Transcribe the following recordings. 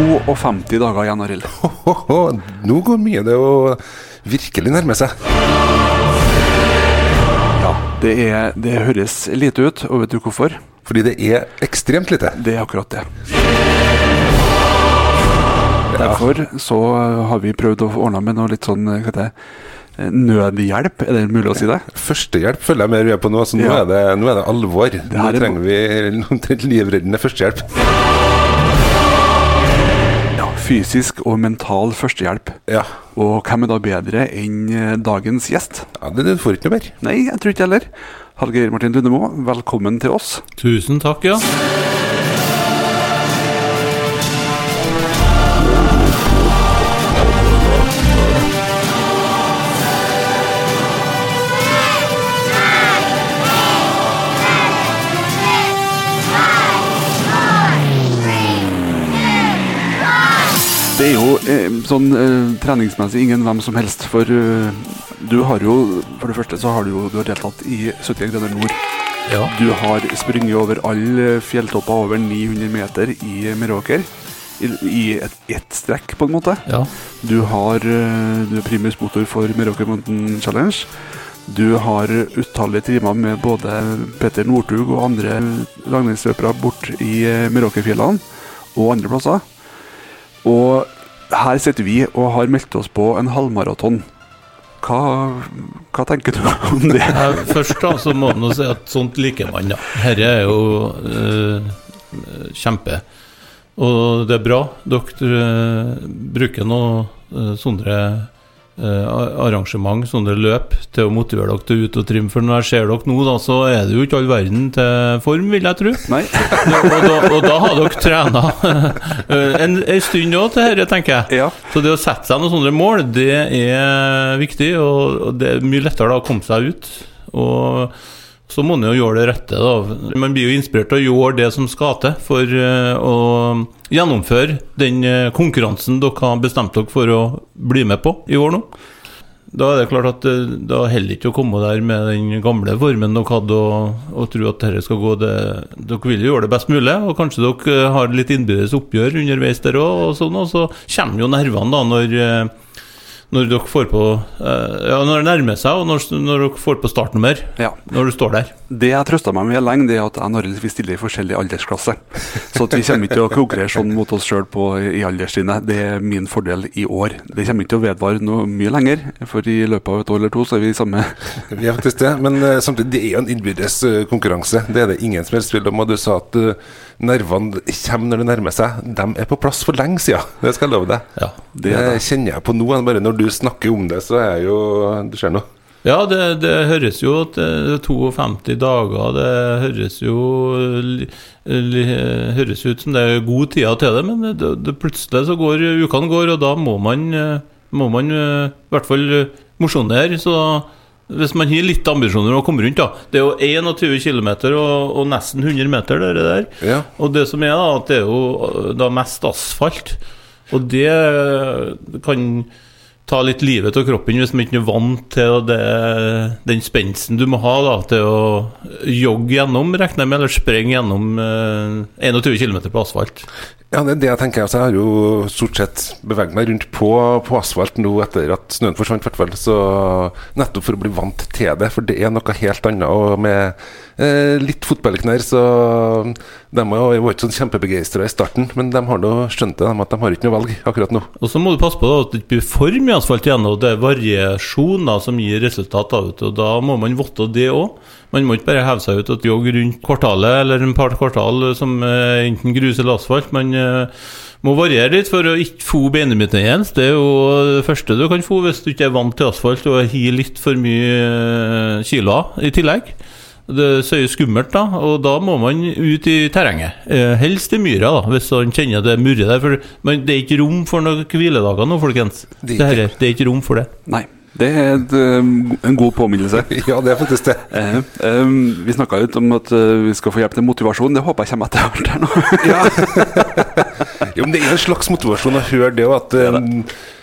52 dager igjen, Arild. Nå går mye det å virkelig nærme seg. Ja, det, er, det høres lite ut, og vet du hvorfor? Fordi det er ekstremt lite. Det er akkurat det. Derfor så har vi prøvd å ordne med noe litt sånn hva heter det, nødhjelp, er det mulig å si det? Førstehjelp følger jeg mer med på nå, så nå, Ja. er, det, nå er det alvor. Nå er- trenger vi omtrent livreddende førstehjelp. Fysisk og mental førstehjelp. Ja. Og hvem er da bedre enn eh, dagens gjest? ja det, det får ikke noe mer. Nei, jeg tror ikke heller. Hallgeir Martin Lundemo, velkommen til oss. Tusen takk, ja. Sånn eh, treningsmessig ingen hvem som helst, for eh, du har jo For det første så har du jo du har deltatt i 71 grader nord. ja. Du har sprunget over alle fjelltopper over 900 meter i Meråker. I, i et, ett strekk, på en måte. ja. Du har eh, du er primus motor for Meråker Mountain Challenge. Du har utallige timer med både Petter Northug og andre langrennsløpere bort i eh, Meråkerfjellene og andre plasser. Og her sitter vi og har meldt oss på en halvmaraton. Hva, hva tenker du om det? Først da, så må man si at sånt liker man, Ja. Dette er jo eh, kjempe. Og det er bra. Dere eh, bruker nå eh, sånne arrangement, sånne løp, til å motivere dere til å ut og trimme. For når jeg ser dere nå, da, så er det jo ikke all verden til form, vil jeg tro. Nei? Og da, og da har dere trena en, en stund òg til dette, tenker jeg. Ja. Så det å sette seg noen sånne mål, det er viktig, og og det er mye lettere da å komme seg ut. Og så må man jo gjøre det rette, da. Man blir jo inspirert til å gjøre det som skal til for eh, å gjennomføre den eh, konkurransen dere har bestemt dere for å bli med på i år nå. Da er det klart at eh, da holder ikke å komme der med den gamle formen dere hadde, og, og tro at dette skal gå det Dere vil jo gjøre det best mulig, og kanskje dere har litt innbyrdes oppgjør underveis der òg, og sånn, og så kommer jo nervene da når når dere får på eh, Ja, når det nærmer seg, og når, når dere får på startnummer. ja. Når du står der. Det jeg trøsta meg med lenge, det er at jeg og Arild vi stiller i forskjellig aldersklasse. Så at vi kommer ikke til å konkurrere sånn mot oss sjøl i alderstrinnet. Det er min fordel i år. Det kommer ikke til å vedvare noe mye lenger, for i løpet av et år eller to så er vi samme Vi er faktisk det, men eh, samtidig, det er jo en innbyrdes eh, konkurranse. Det er det ingen som helst tvil om. Og du sa at eh, nervene kommer når det nærmer seg. De er på plass for lenge siden, det skal jeg love deg. Ja, Det Det, er kjenner jeg på nå. Bare når du snakker om det, så er jeg jo Det skjer noe. ja det, det høres jo at det er 52 dager Det høres jo høres ut som det er god tida til det, men det, det, plutselig så går ukene går, og da må man, eh, må man eh, i hvert fall eh, mosjonere. Så hvis man har litt ambisjoner om å komme rundt, da Det er jo 21 km og, og nesten 100 meter, det der. Ja. Og det som er da, at det er jo øh, da mest asfalt. Og det kan ta litt livet av kroppen hvis man ikke er vant til det, den spensten du må ha da, til å jogge gjennom, regner jeg med, eller sprenge gjennom eh, 21 km på asfalt. Ja, det er det jeg tenker. Altså, jeg har jo stort sett beveget meg rundt på, på asfalt nå etter at snøen forsvant, i hvert fall. Så nettopp for å bli vant til det, for det er noe helt annet. Og med eh, litt fotballknær, så de var ikke sånn kjempebegeistra i starten. Men de har nå skjønt at de har ikke noe valg akkurat nå. Og så må du passe på da, at det ikke blir for mye asfalt igjen, og det er variasjoner som gir resultat. Da, vet og da må man votte det òg. Man må ikke bare heve seg ut og jogge rundt kvartalet eller en par kvartal som eh, enten grus eller asfalt. Man eh, må variere litt for å ikke få beinbetennelse. Det er jo det første du kan få hvis du ikke er vant til asfalt og har litt for mye eh, kiloer i tillegg. Det er jo skummelt, da, og da må man ut i terrenget. Eh, helst i myra, da, hvis man kjenner det murrer der. For men det er ikke rom for noen hviledager nå, folkens. Det Det, er her, det er ikke rom for det. Nei. Det er et, um, en god påminnelse. Ja, det er faktisk det. Eh, eh, vi snakka litt om at uh, vi skal få hjelp til motivasjon. Det håper jeg kommer etter hvert her nå. Jo, men det er jo en slags motivasjon å høre det, og at eh,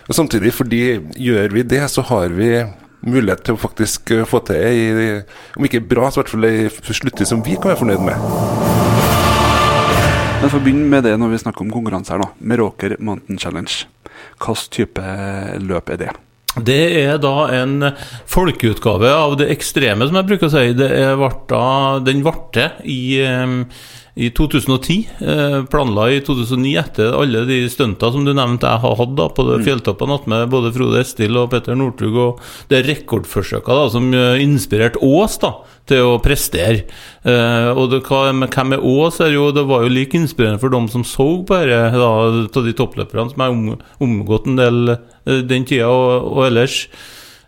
og samtidig, fordi gjør vi det, så har vi mulighet til å faktisk eh, få til ei, om ikke bra, så i hvert fall ei sluttid som vi kan være fornøyd med. Men for å begynne med det når vi snakker om konkurranse her, da. Meråker Mountain Challenge. Hvilken type løp er det? Det er da en folkeutgave av det ekstreme, som jeg bruker å si. Det er varta, den varte i, eh, i 2010. eh, Planla i 2009 etter alle de stunta som du nevnte jeg har hatt da, på mm. fjelltoppene med både Frode Estil og Petter Northug. Og det rekordforsøket da, som eh, inspirerte Ås da, til å prestere. Eh, og det, hvem er Ås? Er jo, det var jo like inspirerende for dem som så på dette, av de toppløperne som jeg har omgått en del eh, den tida og, og ellers.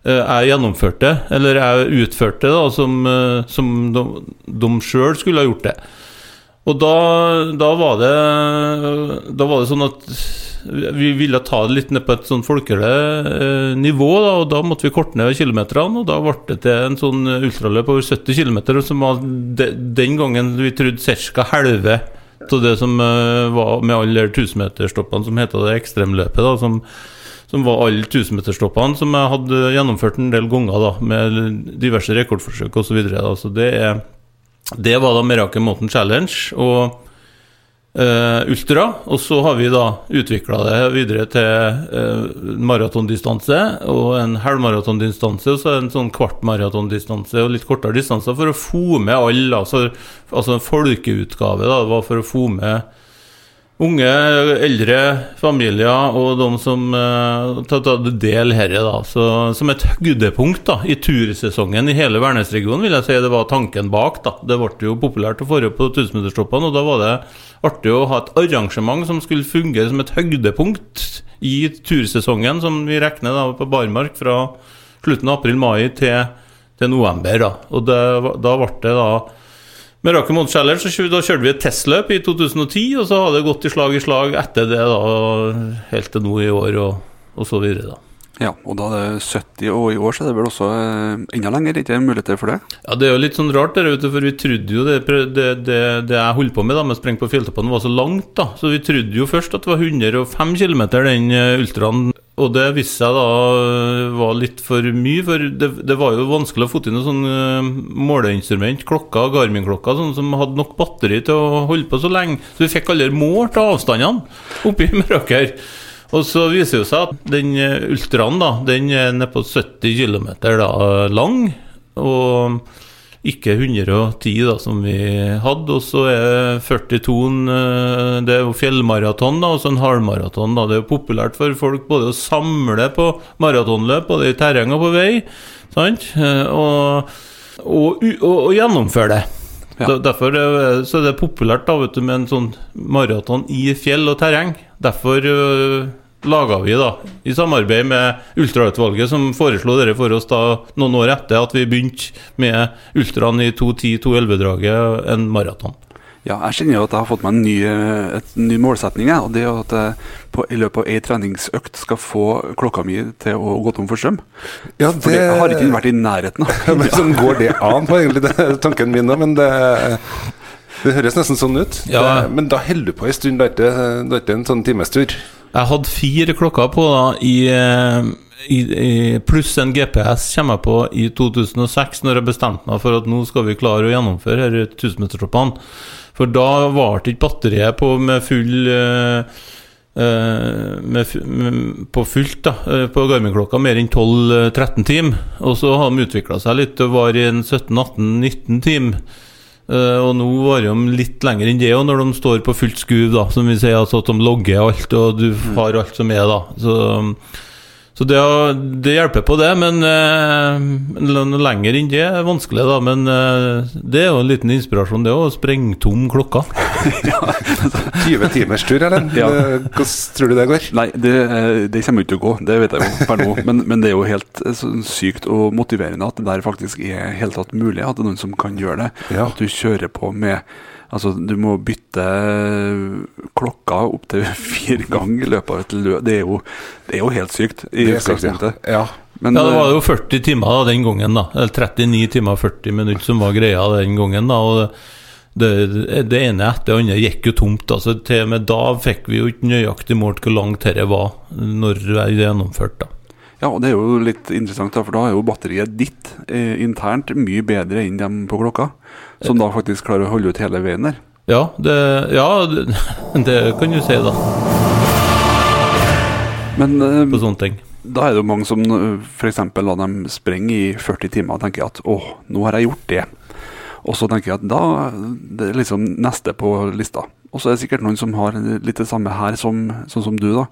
Jeg gjennomførte, eller jeg utførte, da, som, som de, de sjøl skulle ha gjort det. Og da, da, var det, da var det sånn at vi ville ta det litt ned på et sånn folkelig eh, nivå, da, og da måtte vi korte ned kilometerne. Og da ble det til en sånn ultraløp over 70 km, som var de, den gangen vi trodde ca. halve av det som eh, var med alle tusenmeterstoppene som heter det ekstremløpet, da, som, som var alle tusenmeterstoppene som jeg hadde gjennomført en del ganger, da, med diverse rekordforsøk osv. Så, videre, da. så det er det var da Meraker Mountain Challenge og uh, Ultra. Og så har vi da utvikla det videre til uh, maratondistanse og en halvmaratondistanse og så en sånn kvartmaratondistanse og litt kortere distanser for å få med alle. Altså, altså en folkeutgave da, var for å få med Unge, eldre familier og de som uh, tatt del herre, da. Så, som et høydepunkt i tursesongen i hele Værnesregionen, vil jeg si det var tanken bak. da. Det ble jo populært å dra på tusenmeterstoppene, og da var det artig å ha et arrangement som skulle fungere som et høydepunkt i tursesongen, som vi regner da på barmark fra slutten av april-mai til, til november. Da. Og det, da ble det da med Rakel Challenge så da kjørte vi et testløp i 2010, og så har det gått i slag i slag etter det, da, helt til nå i år og, og så videre. da. Ja, og da er det 70, og i år så er det vel også eh, enda lenger, ikke muligheter for det? Ja, Det er jo litt sånn rart, der ute, for vi trodde jo det, det, det, det jeg holdt på med da, med å sprenge på fjelltoppene, var så langt. da, Så vi trodde jo først at det var 105 km, den eh, ultraen. Og det viste seg da eh, var litt for mye, for det, det var jo vanskelig å få til noe sånn uh, måleinstrument, klokka, Garmin-klokka, sånn som hadde nok batteri til å holde på så lenge. Så vi fikk aldri målt avstandene oppi Meråker. Og så viser det seg at den ultraen da, den er nede på 70 km lang. Og ikke 110 da, som vi hadde. Og så er 42 Det er jo fjellmaraton da, og så en halvmaraton. da, Det er jo populært for folk både å samle på maratonløp, både i terreng og på vei, sant? Og, og, og, og gjennomføre det. Ja. Derfor så er det populært da, vet du, med en sånn maraton i fjell og terreng. Derfor uh, laga vi, da, i samarbeid med Ultrautvalget, som foreslo dere for oss da noen år etter at vi begynte med ultraen i 2.10-2.11-draget, en maraton. Ja, jeg kjenner jo at jeg har fått meg en ny, et ny målsetning. Ja, og det er at jeg på, i løpet av ei treningsøkt skal få klokka mi til å gå tom for strøm. Ja, det... For det har ikke vært i nærheten av. men sånn går det an, var egentlig det, tanken min òg. Men det, det, høres nesten sånn ut. Ja. Det, men da holder du på ei stund, det er ikke en sånn timestur? Jeg hadde fire klokker på da i, i, i pluss en GPS kommer jeg på i 2006, når jeg bestemte meg for at nå skal vi klare å gjennomføre disse tusenmeterstoppene. For da varte ikke batteriet på med full uh, med, med, på fullt da, på Garmin-klokka mer enn 12-13 timer. Og så har de utvikla seg litt og var i en 17-18-19 timer. Uh, og nå varer de litt lenger enn det òg, når de står på fullt skuv, da, som vi sier, altså at de logger alt, og du har alt som er, da. Så, så det, det, hjelper på det, men uh, lenger enn det er vanskelig, da. Men uh, det er jo en liten inspirasjon, det å sprenge tom klokka. ja, 20 timers tur, eller? Ja. Hvordan tror du det går? Nei, det, det kommer ikke til å gå, det vet jeg jo per nå. Men, men, det er jo helt sykt og motiverende at det der faktisk er helt tatt mulig, at det er noen som kan gjøre det. Ja. At du kjører på med Altså, du må bytte klokka opptil fire ganger i løpet av et løp. Det er jo, det er jo helt sykt i utgangspunktet. Ja. Men, ja, det var jo 40 timer da, den gangen, da. Eller 39 timer og 40 minutter som var greia den gangen. da, og det, det, ene etter det andre gikk jo tomt. altså Til og med da fikk vi jo ikke nøyaktig målt hvor langt dette var, når det er gjennomført. da ja, og det er jo litt interessant, da, for da er jo batteriet ditt eh, internt mye bedre enn dem på klokka. Som da faktisk klarer å holde ut hele veien der. Ja, det, ja, det, det kan du si, da. Men eh, På sånne ting. da er det jo mange som f.eks. la dem sprenge i 40 timer og tenker at åh, nå har jeg gjort det. Og så tenker jeg at da det er liksom neste på lista. Og så er det sikkert noen som har litt det samme her som, sånn som du, da.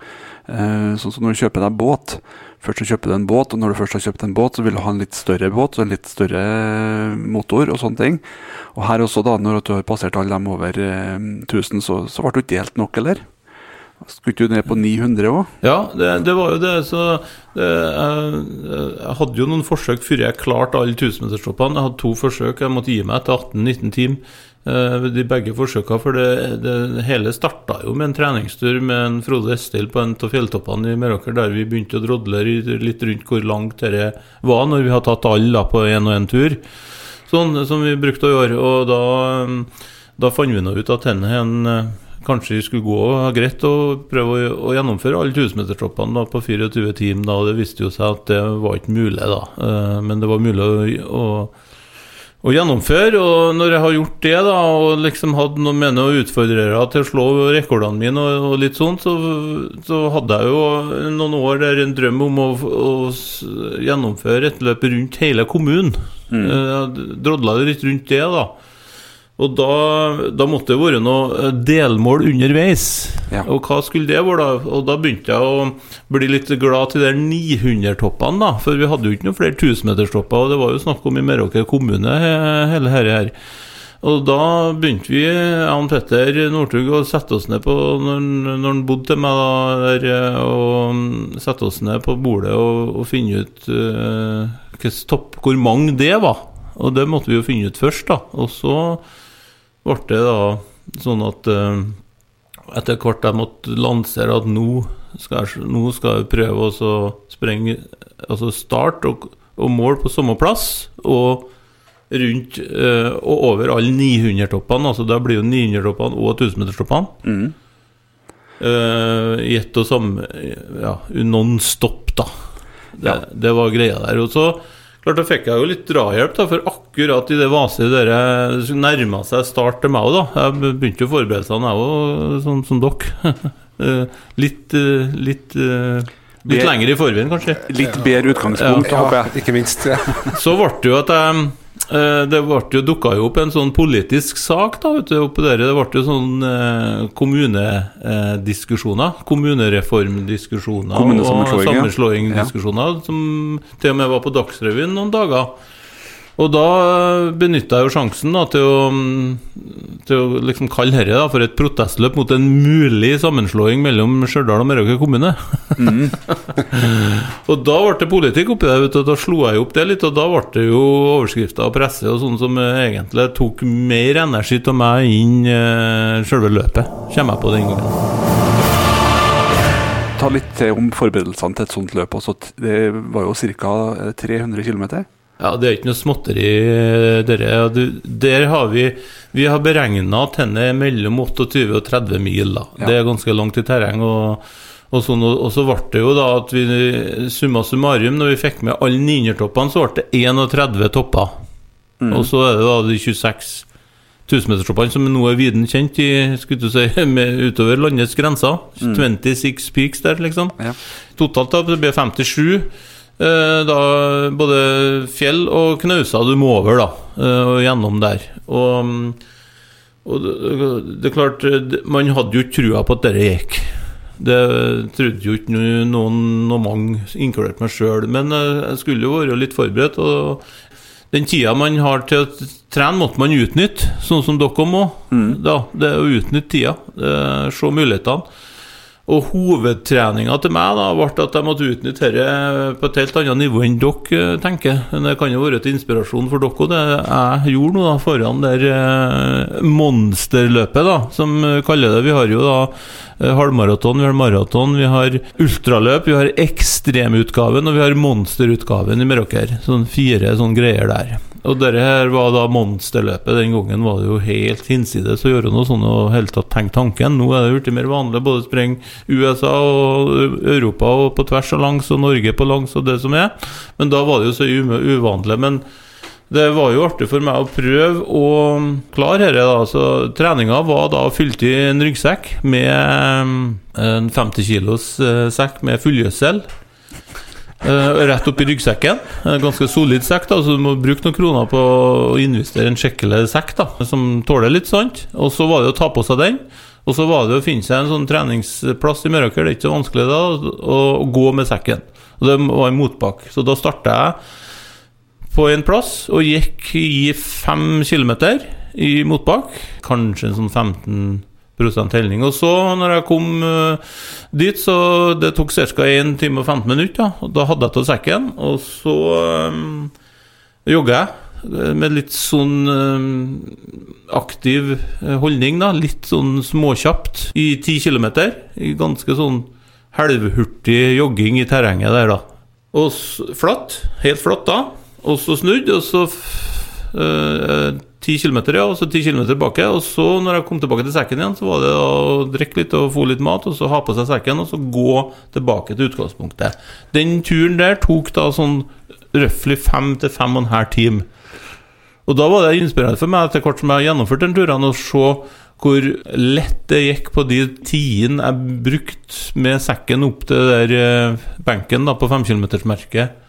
Eh, sånn som når du kjøper deg båt. Først så kjøper du en båt, og når du først har kjøpt en båt, så vil du ha en litt større båt og en litt større motor og sånne ting. Og her også, da, når du har passert alle dem over eh, 1000, så, så ble du ikke delt nok, eller? Skulle du ned på 900 òg? Ja, det, det var jo det. Så det, jeg, jeg hadde jo noen forsøk før jeg klarte alle tusenmeterstoppene. Jeg hadde to forsøk. Jeg måtte gi meg etter 18-19 timer. Eh, De begge forsøka, for det, det hele starta jo med en treningstur med en Frode Estil på en av fjelltoppene i Meråker, der vi begynte å drodle litt rundt hvor langt dette var, når vi hadde tatt alle på én og én tur. Sånn som vi brukte å gjøre. Og da, da fant vi nå ut at denne en eh, kanskje skulle gå greit å prøve å, gjennomføre alle 1000-metertoppene på 24 timer. Da. Det viste jo seg at det var ikke mulig, da. Eh, men det var mulig å, å, å gjennomføre. Og når jeg har gjort det, da, og liksom hadde noen mene og utfordrere til å slå rekordene mine og, og litt sånn, så, så hadde jeg jo noen år der en drøm om å, å gjennomføre et løp rundt hele kommunen. Mm. Eh, Jeg drodla litt rundt det, da. Og da, da måtte det være noe eh, delmål underveis. Ja. Og hva skulle det være, da? Og da begynte jeg å bli litt glad til de 900-toppene, da. For vi hadde jo ikke noen flere 1000-meterstopper, og det var jo snakk om i Meråker kommune, hele dette her. Og da begynte vi, jeg Petter Northug, å sette oss ned på Når, når han bodde til meg da, der, eh, og mm, sette oss ned på bordet og, og finne ut uh, topp, hvor mange det var. Og det måtte vi jo finne ut først, da. Og så ble det da sånn at eh, etter hvert jeg måtte lansere at nå skal jeg, nå skal jeg prøve å så sprenge Altså start og, og mål på samme plass, og rundt eh, og over alle 900-toppene. Altså da blir jo 900-toppene og 1000-meterstoppene Mm. uh, i ett og samme Ja, non stop, da. Det, Ja. det var greia der. Og så klart da fikk jeg jo litt drahjelp, da, for akkurat i det vaset der det nærma seg start til meg òg, da. Jeg begynte jo forberedelsene, jeg òg, som, som dere. Eh, litt eh, litt, eh, litt lenger i forveien, kanskje. Litt bedre utgangspunkt, Ja, håper jeg. ikke minst. Så ble det jo at jeg det ble jo, dukka opp en sånn politisk sak da, vet du, oppi der. Det ble jo sånn eh, kommunediskusjoner. Kommunereformdiskusjoner og sammenslåingsdiskusjoner ja. som til og med var på Dagsrevyen noen dager. Og da benytta jeg jo sjansen da, til å, mm, til å liksom kalle dette for et protestløp mot en mulig sammenslåing mellom Stjørdal og Meråker kommune. og da ble det politikk oppi der, vet du, og da slo jeg opp det litt, og da ble det jo overskrifter og presse og sånn som eh, egentlig tok mer energi av meg inn uh, selve løpet, kommer jeg på den gangen. Ta litt til om forberedelsene til et sånt løp. Også. Det var jo ca. 300 km. Ja, det er ikke noe småtteri, dere. Der har vi Vi har beregna at den er mellom 28 og 30 mil. da Ja. Det er ganske langt i terreng. Og, og, sånn, og, så ble det jo da at vi summa summarum, når vi fikk med alle 900-toppene, så ble det 31 topper. Mm. Og så er det da de 26 1000-meterstoppene som nå er viden kjent i, skulle du si, med, utover landets grenser. 26 peaks der, liksom. Ja. Totalt da, det blir 57. Eh, da både fjell og knauser du må over, da, eh, og gjennom der. Og, mm, og det, det er klart, man hadde jo ikke trua på at dette gikk. Det trodde jo ikke noen, noen, noe mange, inkludert meg sjøl. Men eh, jeg skulle jo være litt forberedt. Og den tida man har til å trene, måtte man utnytte, sånn som dere må. Da, det er å utnytte tida. Se mulighetene. Og hovedtreninga til meg da ble at jeg måtte utnytte dette på et helt annet nivå enn dere tenker. Men det kan jo være til inspirasjon for dere det jeg gjorde nå da foran der eh, monsterløpet, da, som vi kaller det. Vi har jo da eh, halvmaraton, vi har maraton, vi har ultraløp, vi har ekstremutgaven og vi har monsterutgaven i Meråker. Sånn fire sånne greier der. Og dette her var da monsterløpet. Den gangen var det jo helt hinsides å gjøre noe sånt og helt tatt tenke tanken. Nå er det blitt mer vanlig både å sprenge USA og Europa og på tvers og langs og Norge på langs og det som er. Men da var det jo så uvanlig. Men Det var jo artig for meg å prøve å klare dette. da Så Treninga var da fylt i en ryggsekk med eh, en 50 kilos eh, sekk med fullgjødsel. Eh, Rett i ryggsekken. En ganske solid sekk, da så du må bruke noen kroner på å investere en skikkelig sekk da som tåler litt sånt. Og så var det å ta på seg den. Og så var det å finne seg en sånn treningsplass i Meråker. Det er ikke så vanskelig da å, gå med sekken. Og det var en motbakke. Så da starta jeg på en plass og gikk i fem kilometer i motbakk. Kanskje en sånn 15 prosenttelling. Og så, når jeg kom eh, dit, så det tok ca. 1 time og 15 minutter. ja. da hadde jeg til sekken, og så um, jogga jeg. Eh, med litt sånn um, aktiv holdning, da. Litt sånn småkjapt i 10 kilometer, I ganske sånn halvhurtig jogging i terrenget der, da. Og flatt. Helt flatt da. Og så snudd, og så øh, 10 km, ja, og så 10 km tilbake. Og så, når jeg kom tilbake til sekken igjen, så var det å drikke litt og få litt mat, og så ha på seg sekken, og så gå tilbake til utgangspunktet. Den turen der tok da sånn røftlig fem til fem og en halv time. Og da var det inspirerende for meg, etter hvert som jeg har gjennomført den turen, å se hvor lett det gikk på de tidene jeg brukte med sekken opp til der eh, benken da, på femkilometersmerket,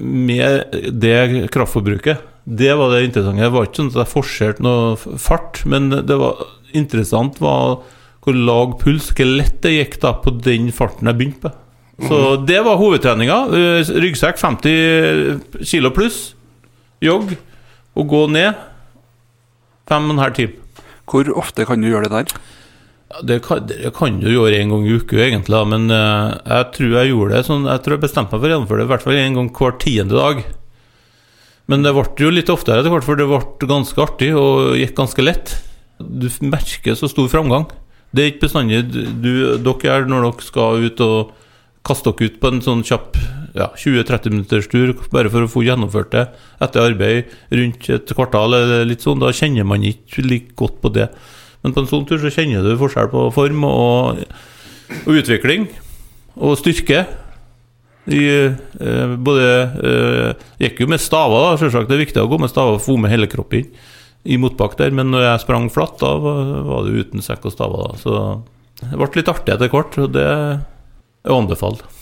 med det kraftforbruket. Det var det interessante. Det var ikke sånn at jeg forserte noe fart, men det var interessant var hvor lav puls, hvor lett det gikk da på den farten jeg begynte på. Så mhm. det var hovedtreninga. Eh, ryggsekk 50 kilo pluss, jogg og gå ned. Fem og en halv time. Hvor ofte kan du gjøre det der? Det kan, det kan du gjøre en gang i uka, egentlig, men uh, jeg tror jeg gjorde det sånn Jeg tror jeg bestemte meg for å gjennomføre det i hvert fall en gang hver tiende dag. Men det ble jo litt oftere etter hvert, for det ble ganske artig og gikk ganske lett. Du merker så stor framgang. Det er ikke bestandig du, dere gjør når dere skal ut og kaste dere ut på en sånn kjapp ja, 20-30 minutters tur bare for å få gjennomført det etter arbeid rundt et kvartal eller litt sånn. Da kjenner man ikke like godt på det. Men på en sånn tur så kjenner du forskjell på form og, og utvikling og styrke. I, eh, både eh, Gikk jo med staver, da, selvsagt. Det er viktig å gå med staver og få med hele kroppen i motbakk der. Men når jeg sprang flatt, da var det uten sekk og staver. da Så det ble litt artig etter hvert, og det er å anbefale.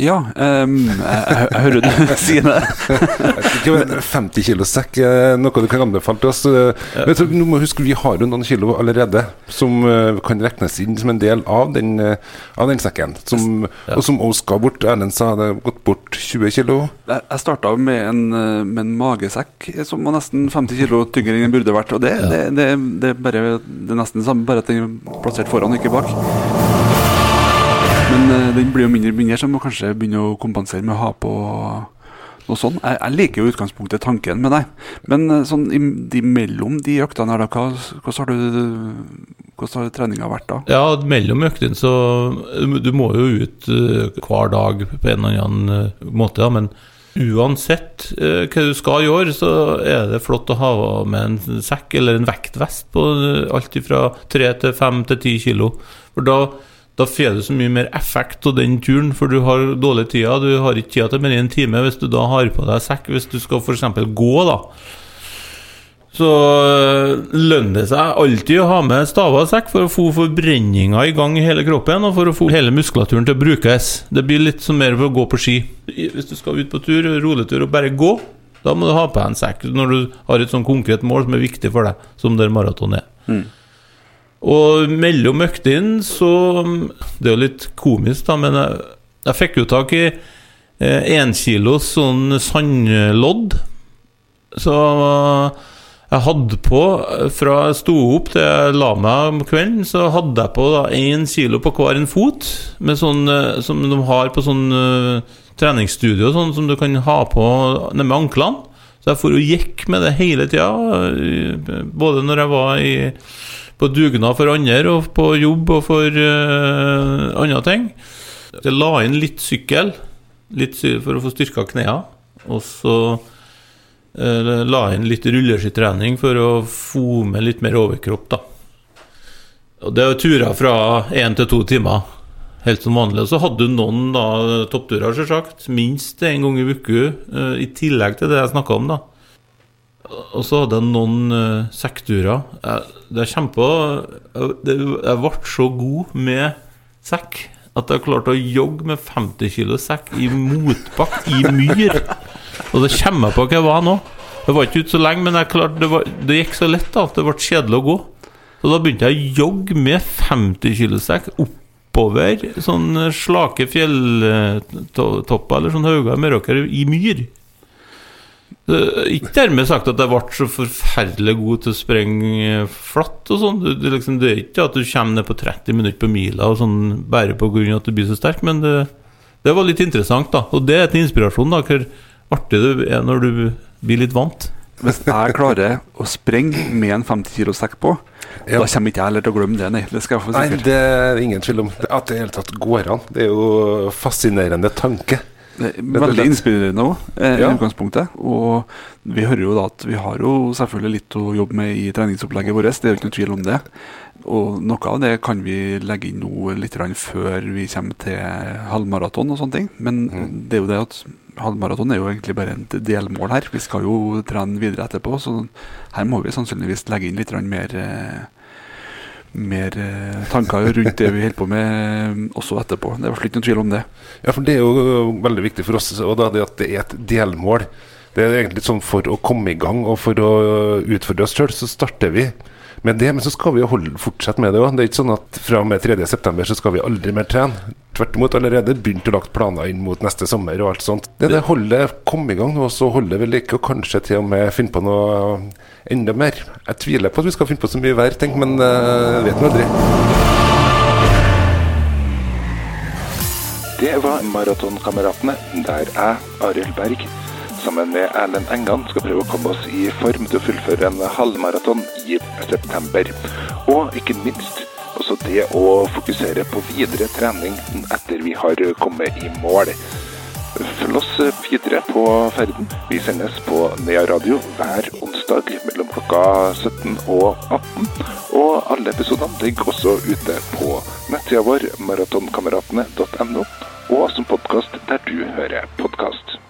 Ja, um, jeg, jeg, hører du sier det. 50 kilo sekk er noe du kan anbefale til oss. Men jeg tror, nå må huske, Vi har jo noen kilo allerede som uh, kan regnes inn som en del av den, uh, av den sekken. Som, ja. Og som også skal bort. Erlend sa det gått bort 20 kilo. Jeg, starta med, eh, med, en magesekk som var nesten 50 kilo tyngre enn den burde vært. Og det, ja. det, det, det, er bare, det er nesten det samme, bare at den er plassert foran ikke bak. Men uh, den blir jo mindre og mindre, så må kanskje begynne å kompensere med å ha på noe sånt. Jeg, jeg liker jo utgangspunktet tanken med deg, men uh, sånn imellom de øktene her, da, hva, hvordan har du hvordan har treninga vært da? Ja, Mellom øktene så Du må jo ut uh, hver dag på en eller annen måte, ja, men Uansett hva du skal gjøre, så er det flott å ha med en sekk eller en vektvest på alt fra 3 til 5 til 10 kilo. For da da får du så mye mer effekt av den turen, for du har dårlig tid. Du har ikke tid til mer enn en time hvis du da har på deg sekk, hvis du skal f.eks. gå, da. Så øh, lønner det seg alltid å ha med staver og sekk for å få forbrenninga i gang i hele kroppen, og for å få hele muskulaturen til å brukes. Det blir litt som mer for å gå på ski. Hvis du skal ut på tur, roletur og bare gå, da må du ha på deg en sekk når du har et sånn konkret mål som er viktig for deg, som der maraton er. Mm. Og mellom øktene så Det er jo litt komisk, da, men jeg, jeg fikk jo tak i én eh, kilos sånn sandlodd. Så jeg hadde på Fra jeg sto opp til jeg la meg om kvelden, så hadde jeg på én kilo på hver en fot, med sånn, eh, som de har på sånn uh, treningsstudio, sånn som du kan ha på nærme anklene. Så jeg for og gikk med det hele tida, både når jeg var i på dugnad for andre og på jobb og for uh, andre ting. Jeg la inn litt sykkel litt for å få styrka knærne. Og så uh, la inn litt rulleskitrening for å få med litt mer overkropp, da. Og det er turer fra én til to timer, helt som vanlig. Og så hadde du noen da, toppturer, selvsagt. Minst én gang i uka, uh, i tillegg til det jeg snakka om, da. Og så hadde jeg noen uh, sekkturer. Jeg, det kjempa Jeg ble så god med sekk at jeg klarte å jogge med 50 kg sekk i motbakke, i myr. Og det kommer jeg på hva jeg var nå. Det var ikke ute så lenge, men klarte, det, var, det, gikk så lett at det ble kjedelig å gå. Så da begynte jeg å jogge med 50 kg sekk oppover sånn slake fjelltopper eller sånn hauger i Meråker i myr. Ikke dermed sagt at jeg ble så forferdelig god til å sprenge flatt og sånn. Det, liksom, det, er ikke at du kommer ned på 30 minutter på mila og sånn bare pga. at du blir så sterk, men det, det, var litt interessant, da. Og det er til inspirasjon, da, hvor artig det er når du blir litt vant. Hvis jeg klarer å sprenge med en 50 kg sekk på, ja. da kommer ikke jeg heller til å glemme det. Nei, det skal jeg få sikkert. Nei, det er ingen tvil om at det i hele tatt går an. Det er jo fascinerende tanke. Veldig inspirerende òg, eh, i ja. utgangspunktet. Og vi hører jo da at vi har jo selvfølgelig litt å jobbe med i treningsopplegget vårt, det er jo ikke noen tvil om det. Og noe av det kan vi legge inn nå litt før vi kommer til halvmaraton og sånne ting. Men mm. det er jo det at halvmaraton er jo egentlig bare et delmål her. Vi skal jo trene videre etterpå, så her må vi sannsynligvis legge inn litt mer eh, mer eh, tanker rundt det vi holder på med også etterpå. Det er ikke noen tvil om det. Ja, for Det er jo veldig viktig for oss og da, det at det er et delmål. Det er egentlig sånn For å komme i gang og for å utfordre oss sjøl, så starter vi med det. Men så skal vi jo fortsette med det òg. Det er ikke sånn at fra og med 3.9. så skal vi aldri mer trene. Tvert imot, allerede begynt å lage planer inn mot neste sommer og alt sånt. Det er det holde, kom i gang, nå, så holder vel like, og kanskje til og med finne på noe enda mer. Jeg tviler på at vi skal finne på så mye hver, tenk, men uh, vet nå aldri. Det var Maratonkameratene, der jeg, Arild Berg, sammen med Erlend Engan skal prøve å komme oss i form til å fullføre en halvmaraton i september. Og ikke minst også det å fokusere på videre trening etter vi har kommet i mål. Følg oss videre på ferden. Vi sendes på Nea Radio hver onsdag mellom klokka 17 og 18. Og alle episodene ligger også ute på nettsida vår maratonkameratene.no, og som podkast der du hører podkast.